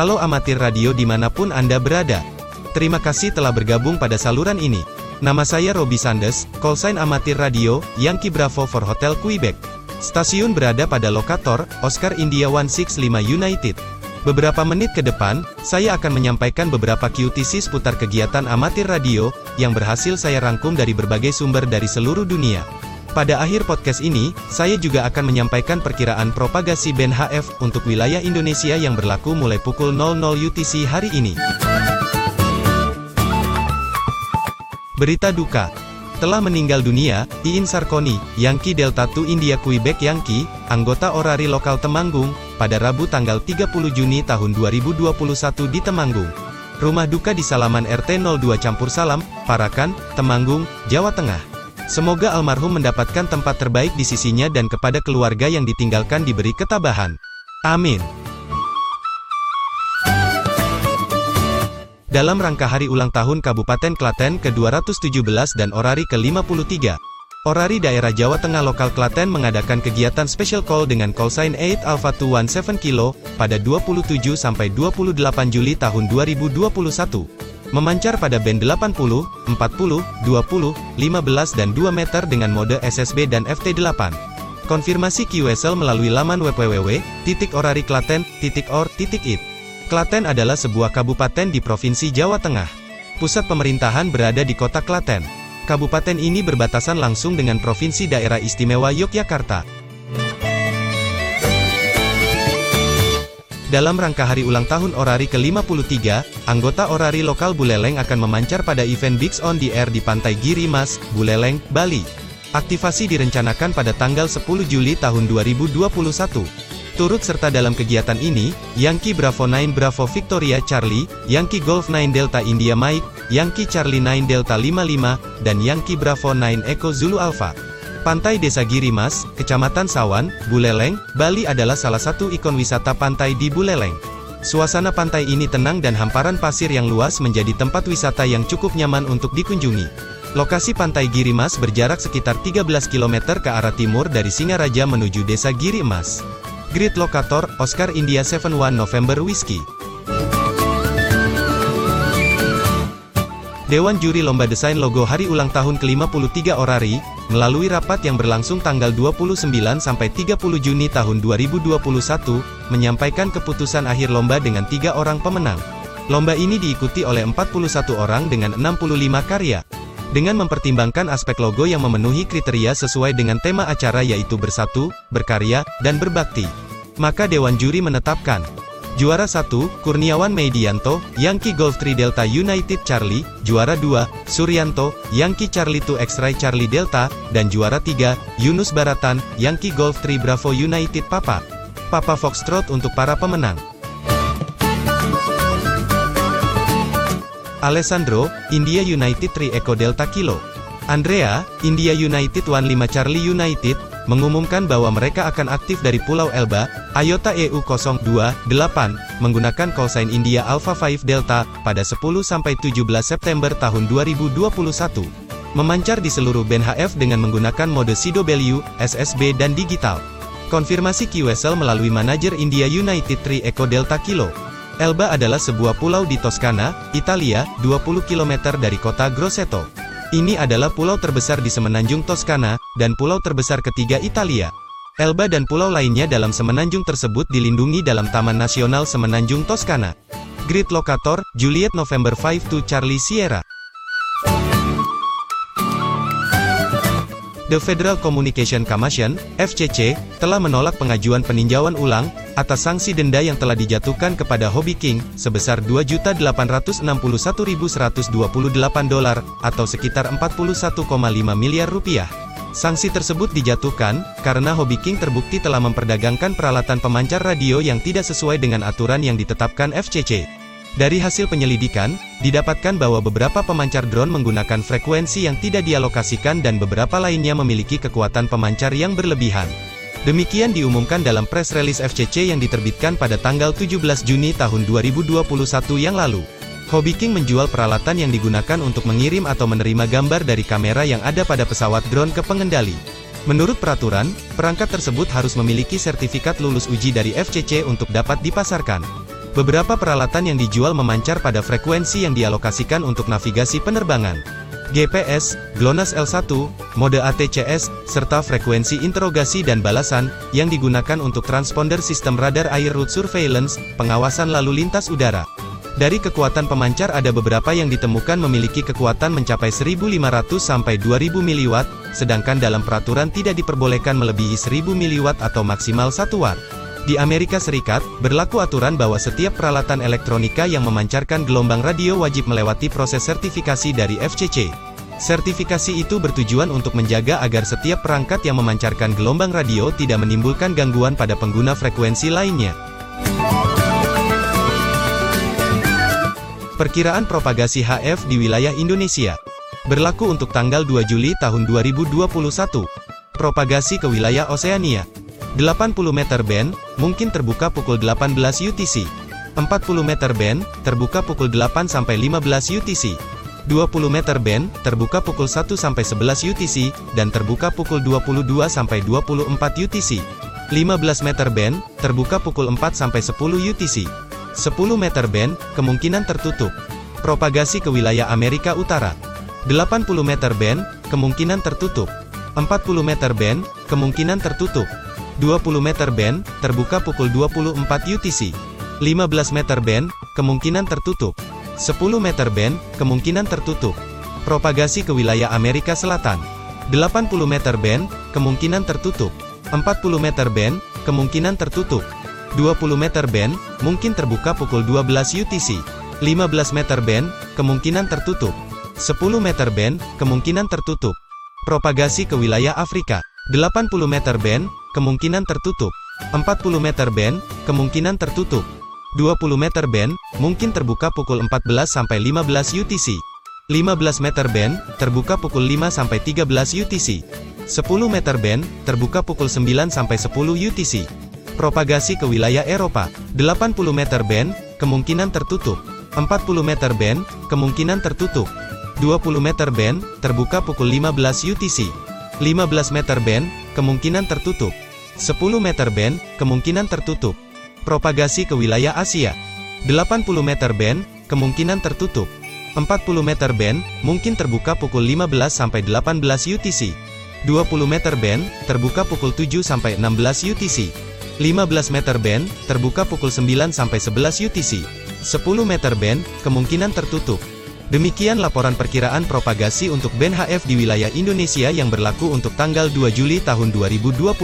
Halo amatir radio di mana pun Anda berada. Terima kasih telah bergabung pada saluran ini. Nama saya Robi Sandes, callsign amatir radio, Yankee Bravo for Hotel Quebec. Stasiun berada pada lokator, Oscar India 165 United. Beberapa menit ke depan, saya akan menyampaikan beberapa QTC seputar kegiatan amatir radio, yang berhasil saya rangkum dari berbagai sumber dari seluruh dunia. Pada akhir podcast ini, saya juga akan menyampaikan perkiraan propagasi band HF untuk wilayah Indonesia yang berlaku mulai pukul 00 UTC hari ini. Berita duka. Telah meninggal dunia, Iin Sarkoni, Yankee Delta 2 India Quebec Yankee, anggota orari lokal Temanggung, pada Rabu tanggal 30 Juni tahun 2021 di Temanggung. Rumah duka di Salaman RT 02 Campur Salam, Parakan, Temanggung, Jawa Tengah. Semoga almarhum mendapatkan tempat terbaik di sisinya dan kepada keluarga yang ditinggalkan diberi ketabahan. Amin. Dalam rangka hari ulang tahun Kabupaten Klaten ke-217 dan Orari ke-53, Orari Daerah Jawa Tengah Lokal Klaten mengadakan kegiatan special call dengan call sign 8 Alpha 217 Kilo, pada 27 sampai 28 Juli tahun 2021. Memancar pada band 80, 40, 20, 15 dan 2 meter dengan mode SSB dan FT8. Konfirmasi QSL melalui laman www.orariklaten.or.it. Klaten adalah sebuah kabupaten di Provinsi Jawa Tengah. Pusat pemerintahan berada di kota Klaten. Kabupaten ini berbatasan langsung dengan Provinsi Daerah Istimewa Yogyakarta. Dalam rangka hari ulang tahun Orari ke-53, anggota Orari lokal Buleleng akan memancar pada event Bigs on the Air di Pantai Giri Mas, Buleleng, Bali. Aktivasi direncanakan pada tanggal 10 Juli tahun 2021. Turut serta dalam kegiatan ini, Yankee Bravo 9 Bravo Victoria Charlie, Yankee Golf 9 Delta India Mike, Yankee Charlie 9 Delta 55, dan Yankee Bravo 9 Echo Zulu Alpha. Pantai Desa Girimas, Kecamatan Sawan, Buleleng, Bali adalah salah satu ikon wisata pantai di Buleleng. Suasana pantai ini tenang dan hamparan pasir yang luas menjadi tempat wisata yang cukup nyaman untuk dikunjungi. Lokasi Pantai Girimas berjarak sekitar 13 km ke arah timur dari Singaraja menuju Desa Giri Emas. Grid Lokator, Oscar India 71 November Whiskey. Dewan Juri Lomba Desain Logo Hari Ulang Tahun ke-53 Orari, melalui rapat yang berlangsung tanggal 29 sampai 30 Juni tahun 2021, menyampaikan keputusan akhir lomba dengan tiga orang pemenang. Lomba ini diikuti oleh 41 orang dengan 65 karya. Dengan mempertimbangkan aspek logo yang memenuhi kriteria sesuai dengan tema acara yaitu bersatu, berkarya, dan berbakti. Maka Dewan Juri menetapkan, Juara 1, Kurniawan Medianto, Yankee Golf 3 Delta United Charlie, Juara 2, Suryanto, Yankee Charlie 2 X-Ray Charlie Delta, dan Juara 3, Yunus Baratan, Yankee Golf 3 Bravo United Papa. Papa Foxtrot untuk para pemenang. Alessandro, India United 3 Echo Delta Kilo. Andrea, India United 15 Charlie United, mengumumkan bahwa mereka akan aktif dari Pulau Elba, IOTA EU 028, menggunakan call sign India Alpha 5 Delta, pada 10-17 September tahun 2021. Memancar di seluruh band HF dengan menggunakan mode CW, SSB dan digital. Konfirmasi QSL melalui manajer India United 3 Echo Delta Kilo. Elba adalah sebuah pulau di Toskana, Italia, 20 km dari kota Grosseto. Ini adalah pulau terbesar di semenanjung Toskana, dan pulau terbesar ketiga Italia. Elba dan pulau lainnya dalam semenanjung tersebut dilindungi dalam Taman Nasional Semenanjung Toskana. Grid Lokator, Juliet November 5 to Charlie Sierra. The Federal Communication Commission, FCC, telah menolak pengajuan peninjauan ulang, atas sanksi denda yang telah dijatuhkan kepada Hobby King, sebesar 2.861.128 dolar, atau sekitar 41,5 miliar rupiah. Sanksi tersebut dijatuhkan, karena Hobby King terbukti telah memperdagangkan peralatan pemancar radio yang tidak sesuai dengan aturan yang ditetapkan FCC. Dari hasil penyelidikan, didapatkan bahwa beberapa pemancar drone menggunakan frekuensi yang tidak dialokasikan dan beberapa lainnya memiliki kekuatan pemancar yang berlebihan. Demikian diumumkan dalam press release FCC yang diterbitkan pada tanggal 17 Juni tahun 2021 yang lalu. Hobby King menjual peralatan yang digunakan untuk mengirim atau menerima gambar dari kamera yang ada pada pesawat drone ke pengendali. Menurut peraturan, perangkat tersebut harus memiliki sertifikat lulus uji dari FCC untuk dapat dipasarkan. Beberapa peralatan yang dijual memancar pada frekuensi yang dialokasikan untuk navigasi penerbangan. GPS, GLONASS L1, mode ATCS, serta frekuensi interogasi dan balasan, yang digunakan untuk transponder sistem radar air route surveillance, pengawasan lalu lintas udara. Dari kekuatan pemancar ada beberapa yang ditemukan memiliki kekuatan mencapai 1500 sampai 2000 mW, sedangkan dalam peraturan tidak diperbolehkan melebihi 1000 mW atau maksimal 1 watt. Di Amerika Serikat, berlaku aturan bahwa setiap peralatan elektronika yang memancarkan gelombang radio wajib melewati proses sertifikasi dari FCC. Sertifikasi itu bertujuan untuk menjaga agar setiap perangkat yang memancarkan gelombang radio tidak menimbulkan gangguan pada pengguna frekuensi lainnya. Perkiraan propagasi HF di wilayah Indonesia berlaku untuk tanggal 2 Juli tahun 2021. Propagasi ke wilayah Oseania 80 meter band, mungkin terbuka pukul 18 UTC. 40 meter band, terbuka pukul 8 sampai 15 UTC. 20 meter band, terbuka pukul 1 sampai 11 UTC, dan terbuka pukul 22 sampai 24 UTC. 15 meter band, terbuka pukul 4 sampai 10 UTC. 10 meter band, kemungkinan tertutup. Propagasi ke wilayah Amerika Utara. 80 meter band, kemungkinan tertutup. 40 meter band, kemungkinan tertutup. 20 meter band, terbuka pukul 24 UTC. 15 meter band, kemungkinan tertutup. 10 meter band, kemungkinan tertutup. Propagasi ke wilayah Amerika Selatan. 80 meter band, kemungkinan tertutup. 40 meter band, kemungkinan tertutup. 20 meter band, mungkin terbuka pukul 12 UTC. 15 meter band, kemungkinan tertutup. 10 meter band, kemungkinan tertutup. Propagasi ke wilayah Afrika. 80 meter band, kemungkinan tertutup. 40 meter band, kemungkinan tertutup. 20 meter band, mungkin terbuka pukul 14 sampai 15 UTC. 15 meter band, terbuka pukul 5 sampai 13 UTC. 10 meter band, terbuka pukul 9 sampai 10 UTC. Propagasi ke wilayah Eropa. 80 meter band, kemungkinan tertutup. 40 meter band, kemungkinan tertutup. 20 meter band, terbuka pukul 15 UTC. 15 meter band, kemungkinan tertutup. 10 meter band, kemungkinan tertutup. Propagasi ke wilayah Asia. 80 meter band, kemungkinan tertutup. 40 meter band, mungkin terbuka pukul 15 sampai 18 UTC. 20 meter band, terbuka pukul 7 sampai 16 UTC. 15 meter band, terbuka pukul 9 sampai 11 UTC. 10 meter band, kemungkinan tertutup. Demikian laporan perkiraan propagasi untuk band HF di wilayah Indonesia yang berlaku untuk tanggal 2 Juli tahun 2021.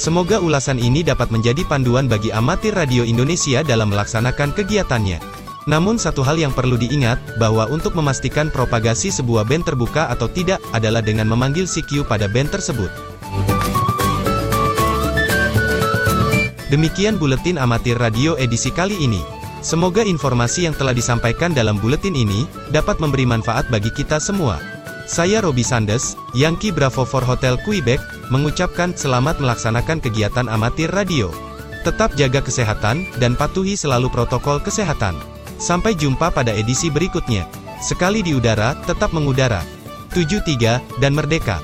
Semoga ulasan ini dapat menjadi panduan bagi amatir radio Indonesia dalam melaksanakan kegiatannya. Namun satu hal yang perlu diingat, bahwa untuk memastikan propagasi sebuah band terbuka atau tidak, adalah dengan memanggil CQ pada band tersebut. Demikian buletin amatir radio edisi kali ini. Semoga informasi yang telah disampaikan dalam buletin ini, dapat memberi manfaat bagi kita semua. Saya Robi Sandes, Yankee Bravo for Hotel Quebec, mengucapkan selamat melaksanakan kegiatan amatir radio. Tetap jaga kesehatan, dan patuhi selalu protokol kesehatan. Sampai jumpa pada edisi berikutnya. Sekali di udara, tetap mengudara. 73, dan merdeka.